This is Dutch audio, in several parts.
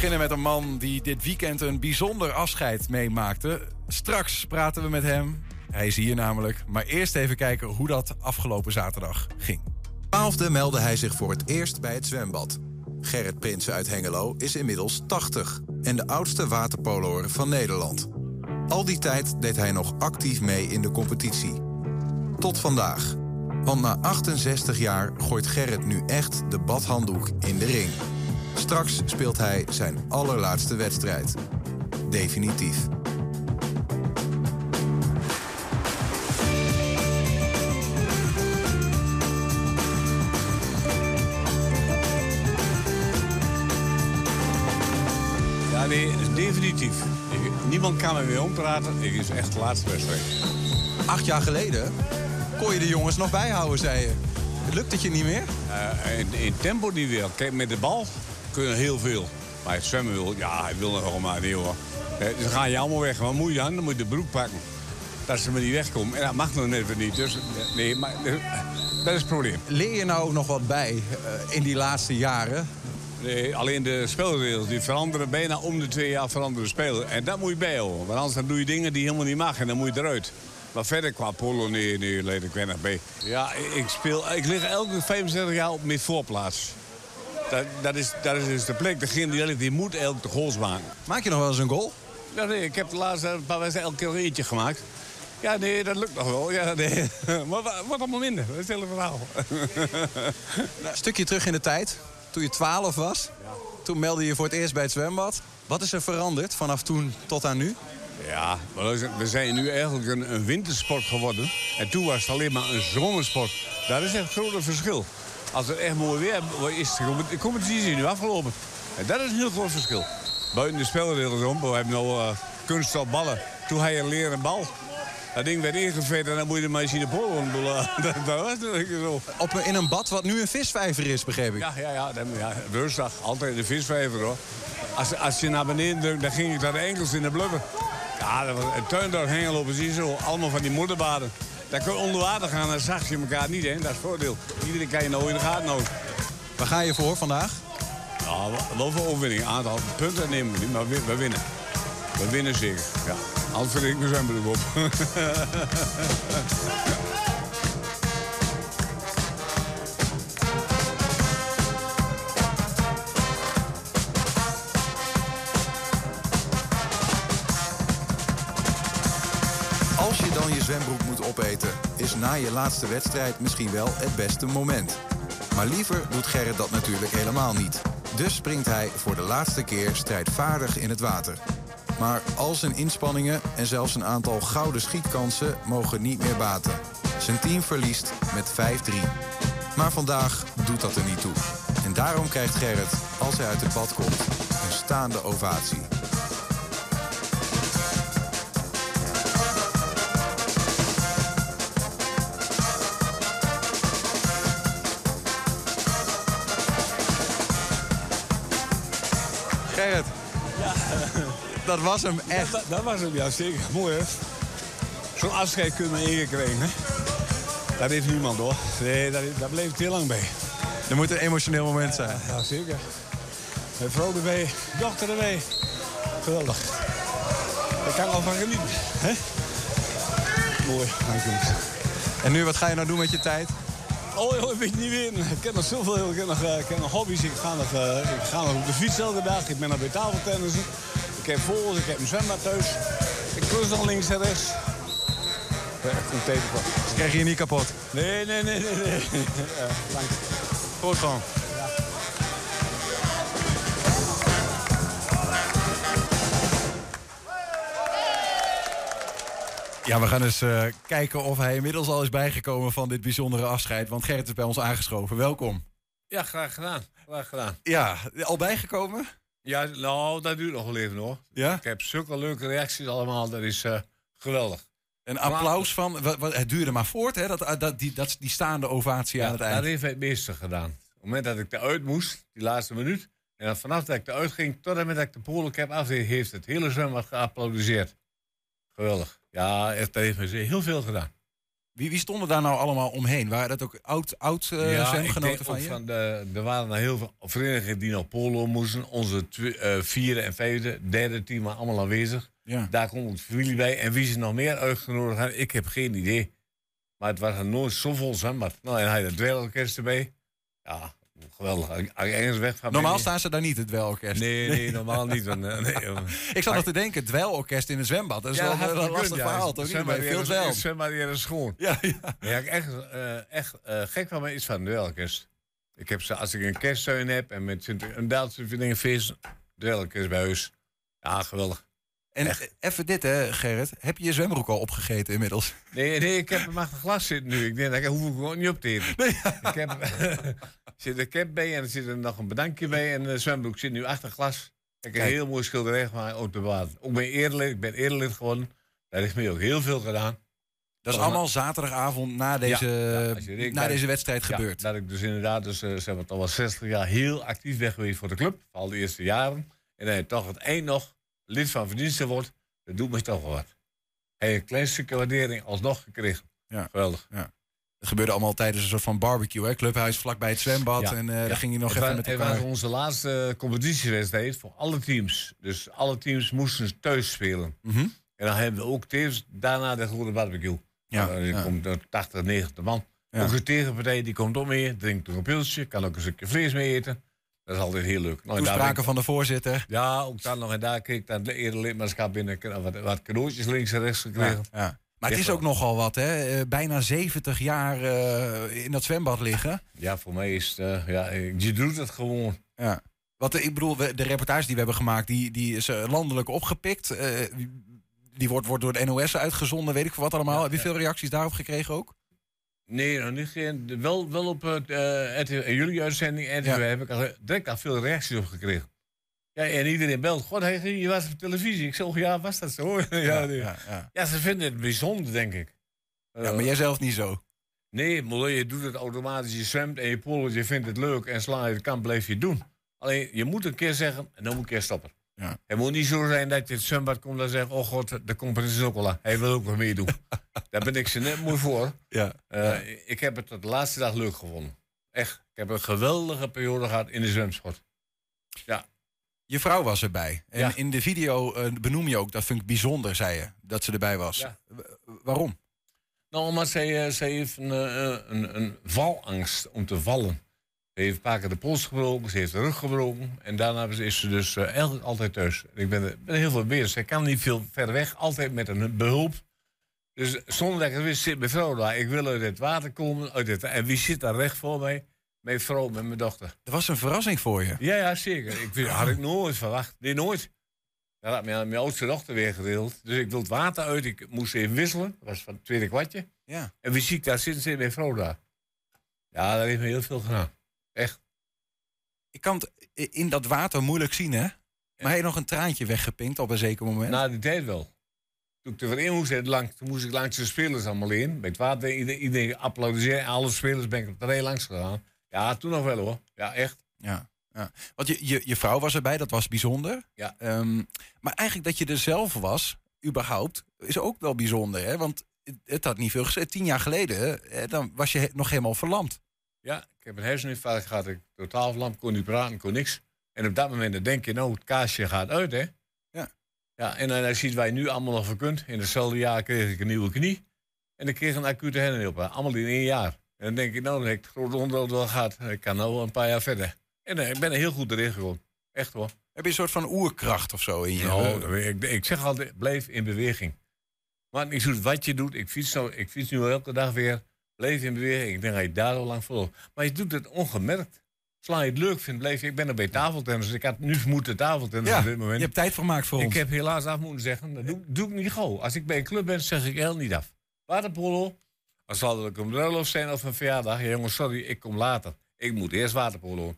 beginnen met een man die dit weekend een bijzonder afscheid meemaakte. Straks praten we met hem. Hij is hier namelijk. Maar eerst even kijken hoe dat afgelopen zaterdag ging. 12e meldde hij zich voor het eerst bij het zwembad. Gerrit Prinsen uit Hengelo is inmiddels 80 en de oudste waterpoloer van Nederland. Al die tijd deed hij nog actief mee in de competitie. Tot vandaag. Want na 68 jaar gooit Gerrit nu echt de badhanddoek in de ring. Straks speelt hij zijn allerlaatste wedstrijd. Definitief. Ja, nee, definitief. Ik- niemand kan me meer ompraten. Ik is echt de laatste wedstrijd. Acht jaar geleden kon je de jongens nog bijhouden, zei je. Lukt het je niet meer? Eh, in, in tempo niet weer. Kijk, met de bal kunnen heel veel. Maar het zwemmen wil, ja, hij wil nog wel maar niet hoor. Ze gaan je allemaal weg. Wat moet je aan? Dan moet je de broek pakken. Dat ze maar niet wegkomen. En dat mag nog net niet. Dus eh, nee, maar eh, dat is het probleem. Leer je nou ook nog wat bij in die laatste jaren? Nee, alleen de spelregels die veranderen bijna om de twee jaar veranderen spelen. En dat moet je bijhouden. Want anders dan doe je dingen die helemaal niet mag en dan moet je eruit. Maar verder qua polo, nee, nee, leed ik weinig bij. Ja, ik- ik speel, ik lig elke 65 jaar op mijn voorplaats. Dat, dat, is, dat is dus de plek. Degene die, ligt, die moet elke de goals maken. Maak je nog wel eens een goal? Ja, nee, ik heb de laatste een paar wedstrijden elke keer een eentje gemaakt. Ja, nee, dat lukt nog wel. Ja, nee. Maar wa- wat allemaal minder. Dat is het hele verhaal. Een stukje terug in de tijd, toen je 12 was. Toen meldde je voor het eerst bij het zwembad. Wat is er veranderd vanaf toen tot aan nu? Ja, we zijn nu eigenlijk een, een wintersport geworden. En toen was het alleen maar een zomersport. Dat is echt een groot verschil. Als het echt mooi weer is, de compet- de competitie nu afgelopen. En dat is een heel groot verschil. Buiten de spelregels om, we hebben nu uh, kunststof ballen. Toen had je een leren bal. Dat ding werd ingevet en dan moet je de polo doen. Dat, dat was natuurlijk zo. Op, in een bad wat nu een visvijver is, begreep ik. Ja, ja, ja, ja woensdag. Altijd de visvijver, hoor. Als, als je naar beneden drukt, dan ging ik naar de enkels in de blubber. Ja, dat was een tuindorp precies zo. Allemaal van die moederbaden. Daar kun je onder water gaan, dan zag je elkaar niet, hè. Dat is het voordeel. Iedereen kan je nou in de gaten houden. Waar ga je voor vandaag? Ja, wel- wel voor overwinning. Aantal punten nemen we niet, maar we, we winnen. We winnen zeker, ja. Anders vind ik mijn zwembroek op. opeten, is na je laatste wedstrijd misschien wel het beste moment. Maar liever doet Gerrit dat natuurlijk helemaal niet. Dus springt hij voor de laatste keer strijdvaardig in het water. Maar al zijn inspanningen en zelfs een aantal gouden schietkansen mogen niet meer baten. Zijn team verliest met 5-3. Maar vandaag doet dat er niet toe. En daarom krijgt Gerrit, als hij uit het bad komt, een staande ovatie. Gerrit, dat was hem echt. Dat, dat was hem, ja, zeker. Mooi, hè? Zo'n afscheid kunnen we ingekregen, hè? Dat heeft niemand, hoor. Nee, dat, daar bleef het heel lang bij. Er moet een emotioneel moment zijn. Ja, zeker. Mijn vrouw erbij, dochter erbij. Geweldig. Daar kan ik al van genieten, hè? Mooi, dank u. En nu, wat ga je nou doen met je tijd? Oh, joh, ik weet niet meer. Ik ken nog zoveel. Ik ken nog, eh, ik ken nog hobby's. Ik ga nog, eh, ik ga nog op de fiets elke dag. Ik ben nog bij tafeltennissen. Ik heb vogels. Ik heb een zwembad thuis. Ik klus nog links en rechts. Ja, komt tegen. Dus krijg je je niet kapot. Nee, nee, nee, nee. nee. Ja, dank. Goed gewoon. Ja, we gaan eens eh, kijken of hij inmiddels al is bijgekomen van dit bijzondere afscheid. Want Gerrit is bij ons aangeschoven. Welkom. Ja, graag gedaan. Graag gedaan. Ja, al bijgekomen? Ja, nou, dat duurt nog wel even hoor. Ja? Ik heb zulke leuke reacties allemaal. Dat is eh, geweldig. Een applaus van. Wat, wat, het duurde maar voort, hè? Dat, dat, die, dat, die staande ovatie aan het dat eind. heeft hij het meeste gedaan. Op het moment dat ik eruit moest, die laatste minuut. En dan vanaf dat ik eruit ging, tot en met dat ik de polencap afdeed, heeft het hele zwembad geapplaudiseerd. Geweldig. Ja, echt, heeft heel veel gedaan. Wie, wie stonden daar nou allemaal omheen? Waren dat ook oud, oud uh, ja, van je? van de, er waren er heel veel verenigingen die nog polo moesten. Onze eh, vierde en vijfde, derde team waren allemaal aanwezig. Ja. Daar komt onze familie bij. En wie ze nog meer uitgenodigd hebben, ik heb geen idee. Maar het was er nooit zo vol zwembad. Nou, en hij had het dweilorkest erbij. Ja, geweldig. Ergens weg van Normaal staan ze daar niet, het dweilorkest. Nee, nee, normaal niet. want, eh, nee, jongen. Ik zat nog te denken, dweilorkest in een zwembad. Dat is wel een lastig verhaal, toch? Zwembad Veel dweil. Zwembad hier is schoon. Ja, ja. Ja, ik echt, eh, echt eh, gek van me is van dweilorkest. Ik heb ze, als ik een kersttuin heb en met een Duitse dingen feest, dweilorkest bij huis. Ja, geweldig. En even dit, hè, Gerrit. Heb je je zwembroek al opgegeten inmiddels? Nee, nee, ik heb een machtig glas zitten nu. Ik denk, dat hoef ik gewoon niet op te eten. Ik heb, er zit een cap bij en er zit er nog een bedankje bij. En de zwembroek zit nu achter glas. Ik heb een heel mooi schilderij gemaakt op de water. Ook ben eerderlid, ik ben eerderlid geworden. Daar heeft mij ook heel veel gedaan. Dat is allemaal zaterdagavond na deze, ja, na deze wedstrijd Ja, gebeurd. dat ik dus inderdaad, dus, eh, zeg maar, wel 60 jaar heel actief ben geweest voor de club. Al de eerste jaren. En je toch het eind nog lid van verdiensten wordt. Dat doet me toch wel wat. En een klein stukje waardering alsnog gekregen. Ja. Geweldig. Het gebeurde allemaal tijdens een soort van barbecue, hè? Clubhuis vlakbij het zwembad. Ja, En eh, daar ja. ging je nog het even wa- met het elkaar. was onze laatste competitiewedstrijd voor alle teams. Dus alle teams moesten thuis spelen. Mhm. En dan hebben we ook tevens daarna de grote barbecue. Ja, er ja. komt er 80, 90 man. Ja. Ook de tegenpartij die komt ook mee, drinkt nog een pilsje, kan ook een stukje vlees mee eten. Dat is altijd heel leuk. Nou, Toespraken ik- van de voorzitter. Ja, ook dan nog. En daar kreeg ik dan eerder lidmaatschap binnen. Wat, wat cadeautjes links en rechts gekregen. Ja, ja. Maar het is ook nogal wat, hè? Eh, bijna 70 jaar eh, in dat zwembad liggen. Ja, voor mij is het, eh, ja, je doet het gewoon. Ja. Wat, ik bedoel, de reportage die we hebben gemaakt, die, die is landelijk opgepikt. Eh, die wordt, wordt door de NOS uitgezonden, weet ik veel wat allemaal. Ja, Heb je ja. veel reacties daarop gekregen ook? Nee, nog niet. Geen, wel, wel op het, eh, RTL en jullie uitzending Ja. heb ik al, direct al veel reacties op gekregen. Ja, en iedereen belt. God, je was op televisie. Ik zeg, oh, ja, was dat zo? ja, nee. ja. ja, ze vinden het bijzonder, denk ik. Ja, maar jij zelf niet zo. Nee, maar je doet het automatisch. Je zwemt en je poelt, je vindt het leuk. En sla je de kant, blijf je het doen. Alleen, je moet een keer zeggen, en dan moet een keer stoppen. Ja. Het moet niet zo zijn dat je het zwembad komt en zegt... oh god, de competitie is ook al aan. Hij wil ook wat meedoen. Daar ben ik ze net mooi voor. Ja. Eh, Ik heb het tot de laatste dag leuk gevonden. Echt. Ik heb een geweldige periode gehad in de zwemsport. Je vrouw was erbij. En Ja. in de video eh, benoem je ook, dat vind ik bijzonder, zei je, dat ze erbij was. Ja. Waarom? Nou, omdat zij, eh, zij heeft een, een, een valangst om te vallen. Ze heeft een paar keer de pols gebroken, ze heeft de rug gebroken. En daarna is ze dus eh, eigenlijk altijd thuis. Ik ben, er- ben heel veel bezig. Zij kan niet veel ver weg, altijd met een behulp. Dus zonder dat ik wist, zit mijn vrouw daar. Ik wil uit het water komen. Uit het, en wie zit daar recht voor mij? Mijn vrouw met mijn dochter. Dat was een verrassing voor je. Ja, ja, zeker. Ik had ik nooit verwacht. Nee, nooit. Dat had mijn, mijn oudste dochter weer gedeeld. Dus ik wil het water uit. Ik moest even wisselen. Dat was van het tweede kwartje. Ja. En wie zie ik daar zitten? Zit mijn vrouw daar. Ja, dat heeft me heel veel gedaan. Echt. Ik kan het in dat water moeilijk zien, hè? Maar je nog een traantje weggepinkt op een zeker moment? Na die tijd wel. Toen ik er in moest, het lang, toen moest ik langs de spelers allemaal in. Bij het water, iedereen, iedereen applaudisseerde. Alle spelers ben ik op de rij langs gegaan. Ja, toen nog wel hoor. Ja, echt. Ja, ja. Want je, je, je vrouw was erbij, dat was bijzonder. Ja. Ehm, maar eigenlijk dat je er zelf was, überhaupt, is ook wel bijzonder. Hè? Want het, het had niet veel gezegd. Tien jaar geleden, hè, dan was je nog helemaal verlamd. Ja, ik heb een herseninfarct gehad. Ik totaal verlamd, kon niet praten, kon niks. En op dat moment dan denk je, nou, het kaasje gaat uit, hè? Ja. Ja, en dan ziet wij nu allemaal nog verkund. In hetzelfde jaar kreeg ik een nieuwe knie. En ik kreeg een acute hersenoperatie. Allemaal in één jaar. En dan denk ik, nou, dan heb ik het grote onderhoud wel gehad. Ik kan nou wel een paar jaar verder. En eh, ik ben er heel goed erin gekomen. Echt hoor. Heb je een soort van oerkracht of zo in je? Nou, ik zeg altijd, blijf in beweging. Maar niet zo wat je doet. Ik fiets, nou, ik fiets nu elke dag weer. Blijf in beweging. Ik denk dat je daar al lang voor. Maar je doet het ongemerkt. Zolang je het leuk vindt, blijf je. Ik ben er bij tafeltennis. Ik had nu moeten tafeltennis ja, op dit moment. je hebt tijd vermaakt voor Ik ons. heb helaas af moeten zeggen, dat doe, doe ik niet gauw. Als ik bij een club ben, zeg ik heel niet af. Waterpolo, als zal het een bruiloft zijn of een verjaardag. Ja, jongens, sorry, ik kom later. Ik moet eerst waterpolo.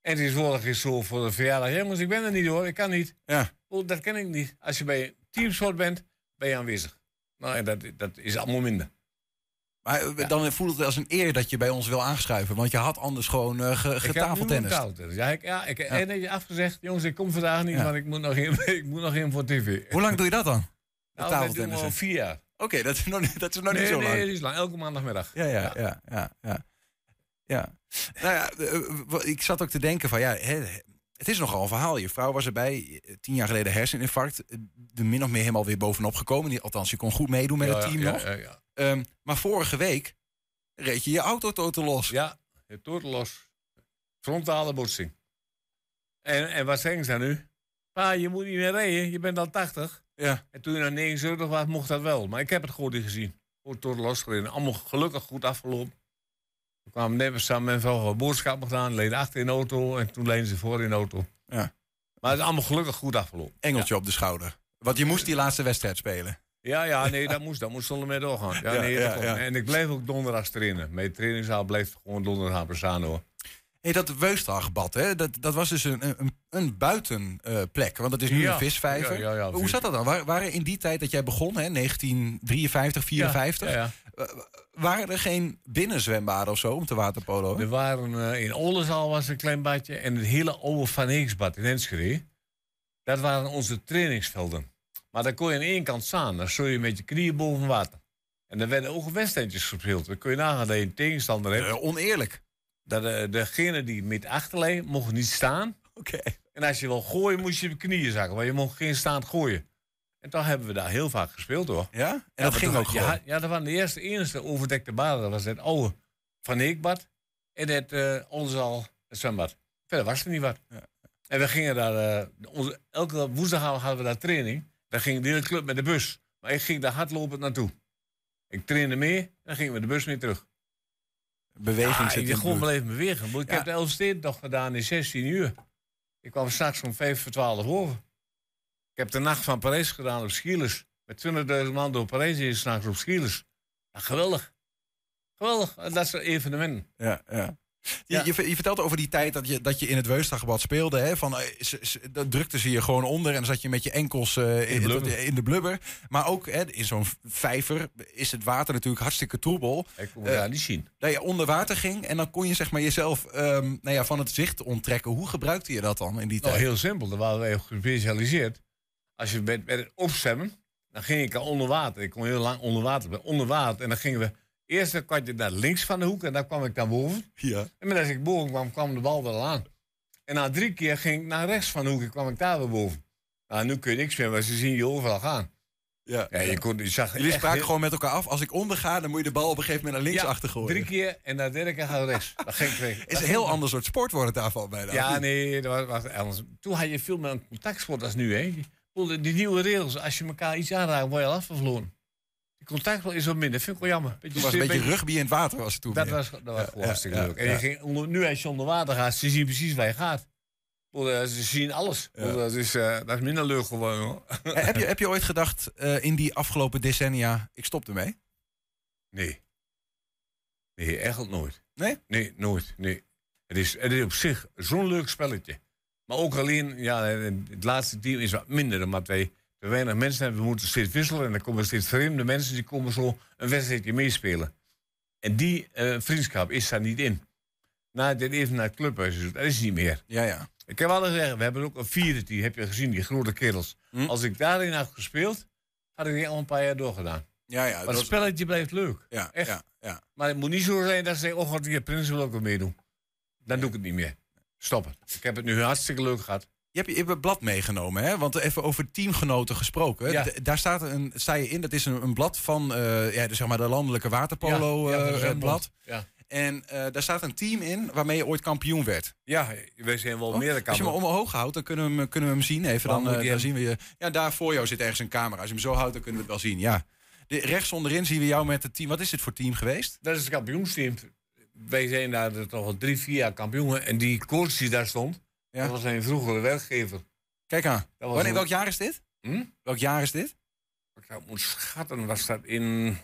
En tegenwoordig is zo voor de verjaardag. Jongens, ik ben er niet hoor, ik kan niet. Ja. Oh, dat ken ik niet. Als je bij een teamsport bent, ben je aanwezig. Nou, en dat, dat is allemaal minder. Maar eh, dan voelt het als een eer dat je bij ons wil aanschuiven. Want je had anders gewoon eh ge, Ik getafeltennis. tafeltennis. Ja, ik, ja, heb ja. afgezegd. Jongens, ik kom vandaag niet, Ja. want ik moet nog in, ik moet nog in voor tv. Hoe lang doe je dat dan? Nou, dat doen we tafeltennissen? al vier jaar. Oké, dat is nog, niet- dat is nog nee, niet zo nee, lang. die is lang. Elke maandagmiddag. Ja, ja, ja, ja, ja. ja. Nou ja, eh, ik zat ook te denken van ja, het is nogal een verhaal. Je vrouw was erbij, tien jaar geleden herseninfarct, er min of meer helemaal weer bovenop gekomen. Althans, je kon goed meedoen met Ja, het team ja, nog. Ja, ja. Ehm, maar vorige week reed je je auto totaal los. Ja, het totaal los. Frontale botsing. En, en wat zeggen ze dan nu? Pa, je moet niet meer rijden, je bent al 80. Ja. En toen je naar 79 was, mocht dat wel. Maar ik heb het gewoon niet gezien. Gewoon totaal losgereden. Allemaal gelukkig goed afgelopen. We kwamen net samen met wat boodschappen gedaan. Leden achter in de auto en toen leden ze voor in de auto. Ja. Maar het is allemaal gelukkig goed afgelopen. Engeltje op de schouder. Want je moest die laatste wedstrijd spelen. Ja, ja, nee, dat moest, dat moest zonder meer doorgaan. Ja, nee, dat klopt. En ik bleef ook donderdags trainen. Mijn trainingszaal bleef gewoon donderdag bestaan hoor. Hey, dat Weustaalgebad, hè, dat, dat was dus een, een, een buitenplek. want het is nu Ja. een visvijver. Ja, ja, ja, Hoe zat dat dan? Wa- Waren in die tijd dat jij begon, hè, 1953, 54, Ja, ja, waren er geen binnenzwembaden of zo om te waterpolo? Er waren eh, in Oldenzaal was een klein badje en het hele oude Van Heeksbad in Enschede. Dat waren onze trainingsvelden. Maar daar kon je aan één kant staan. Dan stond je met je knieën boven water. En er werden ook wedstrijdjes gespeeld. Dan kun je nagaan dat je een tegenstander hebt. Eh, oneerlijk. Dat eh, degene die met achterlijn mocht niet staan. Oké. En als je wil gooien, moest je je knieën zakken. Want je mocht geen staand gooien. En toch hebben we daar heel vaak gespeeld hoor. Ja? En Ja, dat ging ook gewoon. Ja, ja, dat waren de eerste enige overdekte baden. Dat was het oude Van Heekbad en het uh, Oldenzaal het zwembad. Verder was er niet wat. Ja. En we gingen daar, eh, onze, elke woensdag hadden we daar training. Daar ging de hele club met de bus. Maar ik ging daar hardlopend naartoe. Ik trainde mee en dan gingen we de bus mee terug. Beweging Ja, zit ik in gewoon blijven bewegen. Maar Ik Ja. heb de Elfstedentocht gedaan in 16 uur. Ik kwam straks om 5 voor 12 over. Ik heb de nacht van Parijs gedaan op Schielers. Met 20.000 man door Parijs is s'nachts op Schielers. Ja, geweldig. Geweldig. Dat soort evenementen. Ja, ja. Je, Ja. je, ver- je vertelt over die tijd dat je, dat je in het Weustaggebad speelde. Hè? Van, eh, ze- ze- dat drukte ze je gewoon onder en dan zat je met je enkels eh, in, blubber. in de blubber. Maar ook hè, in zo'n vijver is het water natuurlijk hartstikke troebel. Ik kon Eh, daar niet zien. Dat je onder water ging en dan kon je zeg maar, jezelf ehm, nou ja, van het zicht onttrekken. Hoe gebruikte je dat dan in die Nou, tijd? heel simpel. Daar waren wij op gespecialiseerd. Als je met, met het opzwemmen, dan ging ik al onder water. Ik kon heel lang onder water. Onder water. En dan gingen we eerst een kwartje naar links van de hoek. En dan kwam ik naar boven. Ja. En maar als ik boven kwam, kwam de bal er al aan. En na drie keer ging ik naar rechts van de hoek en kwam ik daar weer boven. Nou, nu kun je niks meer, maar ze zien je overal gaan. Ja. Ja, je, kon, je zag Jullie spraken gewoon met elkaar af. Als ik onderga, dan moet je de bal op een gegeven moment naar links Ja, achter gooien. Drie keer en na de derde keer gaat het rechts. Dat ging ik is een heel ander soort sport wordt het daarvan bijna. Ja, nee, dat was, was anders. Toen had je veel meer een contactsport als nu. Hè. Die nieuwe regels, als je elkaar iets aanraakt, word je al afgevlogen. Contactsport is wat minder, dat vind ik wel jammer. Beetje Toen was een beetje beetje- rugby in het water was het toen Dat meer. was, dat was gewoon hartstikke leuk. En je ging onder, nu als je onder water gaat, ze zien precies waar je gaat. Eh, Ze zien alles. Dat, is, eh, dat is minder leuk geworden. Hoor. Eh, heb, je, heb je ooit gedacht in die afgelopen decennia, ik stop ermee? Nee. Nee, echt nooit. Nee? Nee, nooit. Nee. Het, is, het is op zich zo'n leuk spelletje. Maar ook alleen, ja, het laatste team is wat minder. Omdat wij te weinig mensen hebben. We moeten steeds wisselen. En dan komen steeds vreemde mensen die komen zo een wedstrijdje meespelen. En die eh, vriendschap is daar niet in. Na dit even naar het clubhuis, dat is niet meer. Ja, ja. Ik heb altijd gezegd, we hebben ook een vierde team, heb je gezien, die grote kerels. Hm? Als ik daarin had gespeeld, had ik al een paar jaar doorgedaan. Ja, ja. Maar het spelletje blijft leuk. ja, echt. ja, ja. Maar het moet niet zo zijn dat ze zeggen, oh god, die prins wil ook wel meedoen. Dan doe ik het niet meer. Stop het. Ik heb het nu hartstikke leuk gehad. Je hebt, je hebt een blad meegenomen, hè? Want even over teamgenoten gesproken. Ja. Daar staat een, sta je in, dat is een, een blad van eh, ja, dus zeg maar de landelijke waterpolo Ja, ja, eh, blad. Ja. En eh, daar staat een team in waarmee je ooit kampioen werd. Ja, wij zijn wel Oh, meerdere Als je hem omhoog houdt, dan kunnen we hem, kunnen we hem zien. Even, dan, dan zien we je. Ja, daar voor jou zit ergens een camera. Als je hem zo houdt, dan kunnen we het wel zien. Ja. De, rechts onderin zien we jou met het team. Wat is dit voor team geweest? Dat is het kampioensteam. Wij zijn daar toch al drie, vier jaar kampioen. En die coach die daar stond, Ja. dat was een vroegere werkgever. Kijk aan. Wanneer, een- welk jaar is dit? Hm? Welk jaar is dit? Ik dat moet schatten, was dat in...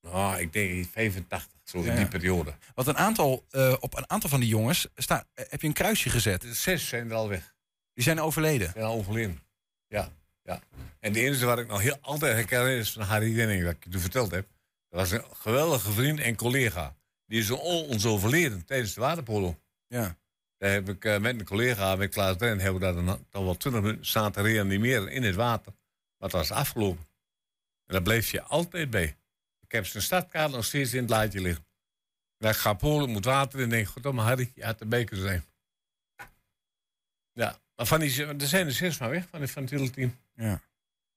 Nou, ik denk in 85, zo Ja, in die periode. Want een aantal, eh, op een aantal van die jongens sta, eh, heb je een kruisje gezet. De zes zijn er al weg. Die zijn overleden. zijn al overleden. Ja, ja. En de enige wat ik nog heel altijd herken is van Harry Denning, dat ik je toen verteld heb. Dat was een geweldige vriend en collega. Die is on- ons overleden tijdens de waterpolo. Ja. Daar heb ik eh, met een collega, met Klaas Dren, hebben we daar dan, wel 20 minuten te reanimeren in het water. Maar het was afgelopen. En daar bleef je altijd bij. Ik heb zijn stadkaart nog steeds in het laadje liggen. En ik ga Polen, moet water en denk, goddomme Harry, je had erbij kunnen zijn. Ja, maar van die, er zijn er zes maar weg van, van het hele team. Ja.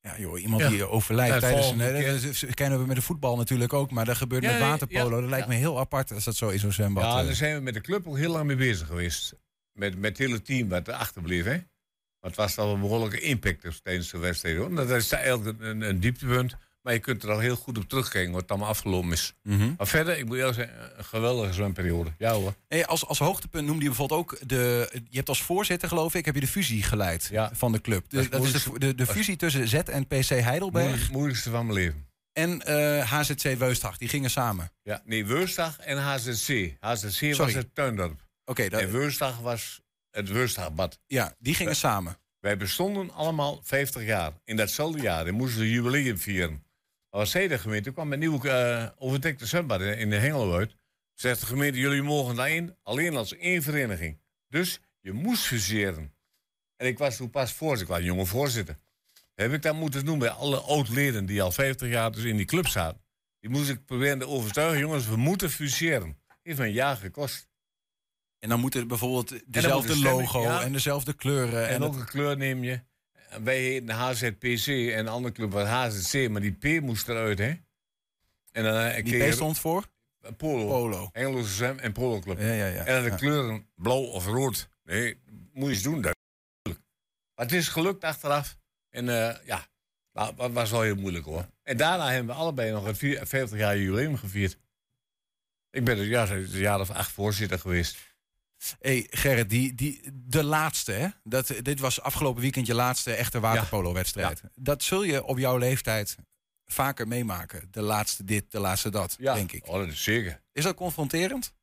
Ja, joh, iemand Ja. die overlijdt Ja, tijdens een... Dat kennen we met de voetbal natuurlijk ook, maar dat gebeurt Ja, met waterpolo. ja. dat lijkt me heel apart als dat zo in zo'n zwembad. Ja, eh. daar zijn we met de club ook heel lang mee bezig geweest. Met, met het hele team wat erachter bleef. Hè? Maar het was wel een behoorlijke impact dus tijdens de wedstrijd. Hoor. Dat is eigenlijk een, een dieptepunt. Maar je kunt er al heel goed op terugkijken wat allemaal afgelopen is. Mhm. Maar verder, ik moet eerlijk zeggen, een geweldige zwemperiode. Ja hoor. Hey, als, als hoogtepunt noemde je bijvoorbeeld ook de. Je hebt als voorzitter, geloof ik, heb je de fusie geleid Ja. van de club. De- Dat is dat is de, de, de fusie tussen Z en PC Heidelberg Moeilijk- moeilijkste van mijn leven. en eh, HZC Weustach. Die gingen samen. Ja, nee, Weursdag en HZC. HZC was het tuindorp. Oké, dat- En Weursdag was het Weursdagbad. ja, die gingen samen. Wij bestonden allemaal 50 jaar. In datzelfde jaar. En moesten we jubileum vieren. Zei de gemeente? Er kwam een nieuw eh overdekte zwembad in de Hengelo uit. Zegt de gemeente, jullie mogen daarin alleen als één vereniging. Dus je moest fuseren. En ik was toen pas voorzitter. Ik was een jonge voorzitter. Heb ik dat moeten doen bij alle oud-leden die al 50 jaar dus in die club zaten. Die moest ik proberen te overtuigen. Jongens, we moeten fuseren. Heeft me een jaar gekost. En dan moeten bijvoorbeeld moet dezelfde de stemming- logo ja. en dezelfde kleuren. En, En, ook een kleur neem je. Wij heten HZPC en de andere club was HZC, maar die P moest eruit, hè? En dan eh, die P stond voor Polo. Polo. Engelse zwem- en Polo Club. Ja, ja, ja. En dan de kleuren blauw of rood. Nee, moet je eens doen. Dat. Maar het is gelukt achteraf. En eh, ja, dat was wel heel moeilijk hoor. En daarna hebben we allebei nog vier- 50 jaar jubileum gevierd. Ik ben er ja, een jaar of acht voorzitter geweest. Hey, Gerrit, die, die, de laatste, hè? Dat, dit was afgelopen weekend je laatste echte waterpolo-wedstrijd. Dat zul je op jouw leeftijd vaker meemaken. De laatste dit, de laatste dat, denk ik. Oh, dat is zeker. Is dat confronterend?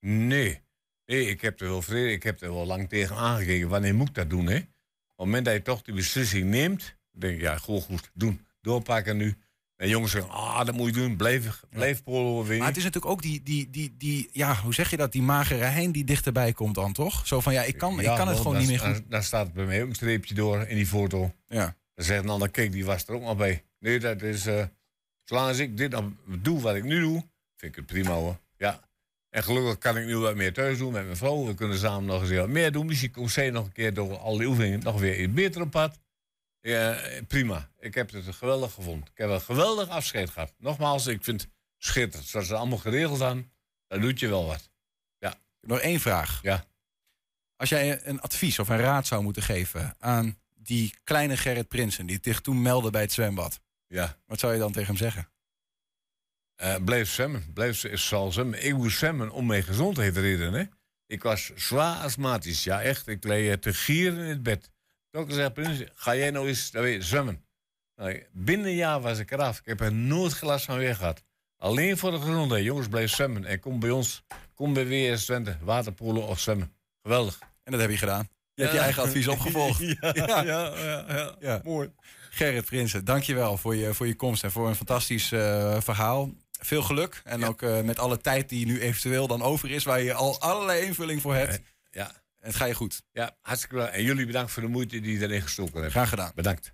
Nee. Nee, ik heb er wel vrede, ik heb er wel lang tegen aangekeken. Wanneer moet ik dat doen, hè? Op het moment dat je toch die beslissing neemt, denk ik, ja, gewoon goed, doen. Doorpakken nu. En jongens zeggen, ah, dat moet je doen, blijf, blijf polo winnen. Maar het is natuurlijk ook die, die, die, die, ja, hoe zeg je dat? Die magere hein die dichterbij komt dan, toch? Zo van, ja, ik kan, ik kan het gewoon niet meer goed. Dan staat het bij mij ook een streepje door in die foto. Ja. Dan zegt een ander, kijk, die was er ook nog bij. Nee, dat is, eh, zolang als ik dit dan doe wat ik nu doe, vind ik het prima hoor. Ja. En gelukkig kan ik nu wat meer thuis doen met mijn vrouw. We kunnen samen nog eens wat meer doen. Misschien komt zij nog een keer door al die oefeningen nog weer beter op pad. Ja, prima. Ik heb het geweldig gevonden. Ik heb een geweldig afscheid gehad. Nogmaals, ik vind het schitterend. Zoals ze allemaal geregeld aan, dan doet je wel wat. Nog één vraag. Ja. Als jij een advies of een raad zou moeten geven aan die kleine Gerrit Prinsen... die zich toen meldde bij het zwembad. Ja. Wat zou je dan tegen hem zeggen? Eh, blijf zwemmen. Blijf zal zwemmen. Ik moest zwemmen om mijn gezondheid te redden. Hè? Ik was zwaar astmatisch. Ja, echt. Ik leed te gieren in het bed. Dokter zei, Prins, ga jij nou eens nou, weet zwemmen? Nou, binnen een jaar was ik eraf. Ik heb er nooit gelast van weer gehad. Alleen voor de gezondheid. Jongens, blijf zwemmen. En kom bij ons. Kom bij WS Twente. Waterpolo of zwemmen. Geweldig. En dat heb je gedaan. Je hebt je eigen advies opgevolgd. ja, ja, ja. Mooi. Gerrit Prinsen, dankjewel voor je, voor je komst en voor een fantastisch eh, verhaal. Veel geluk. En ook eh, met alle tijd die nu eventueel dan over is... waar je al allerlei invulling voor hebt. Ja, Het ga je goed. ja, hartstikke bedankt. En jullie bedankt voor de moeite die je erin gestoken hebt. Graag gedaan. Bedankt.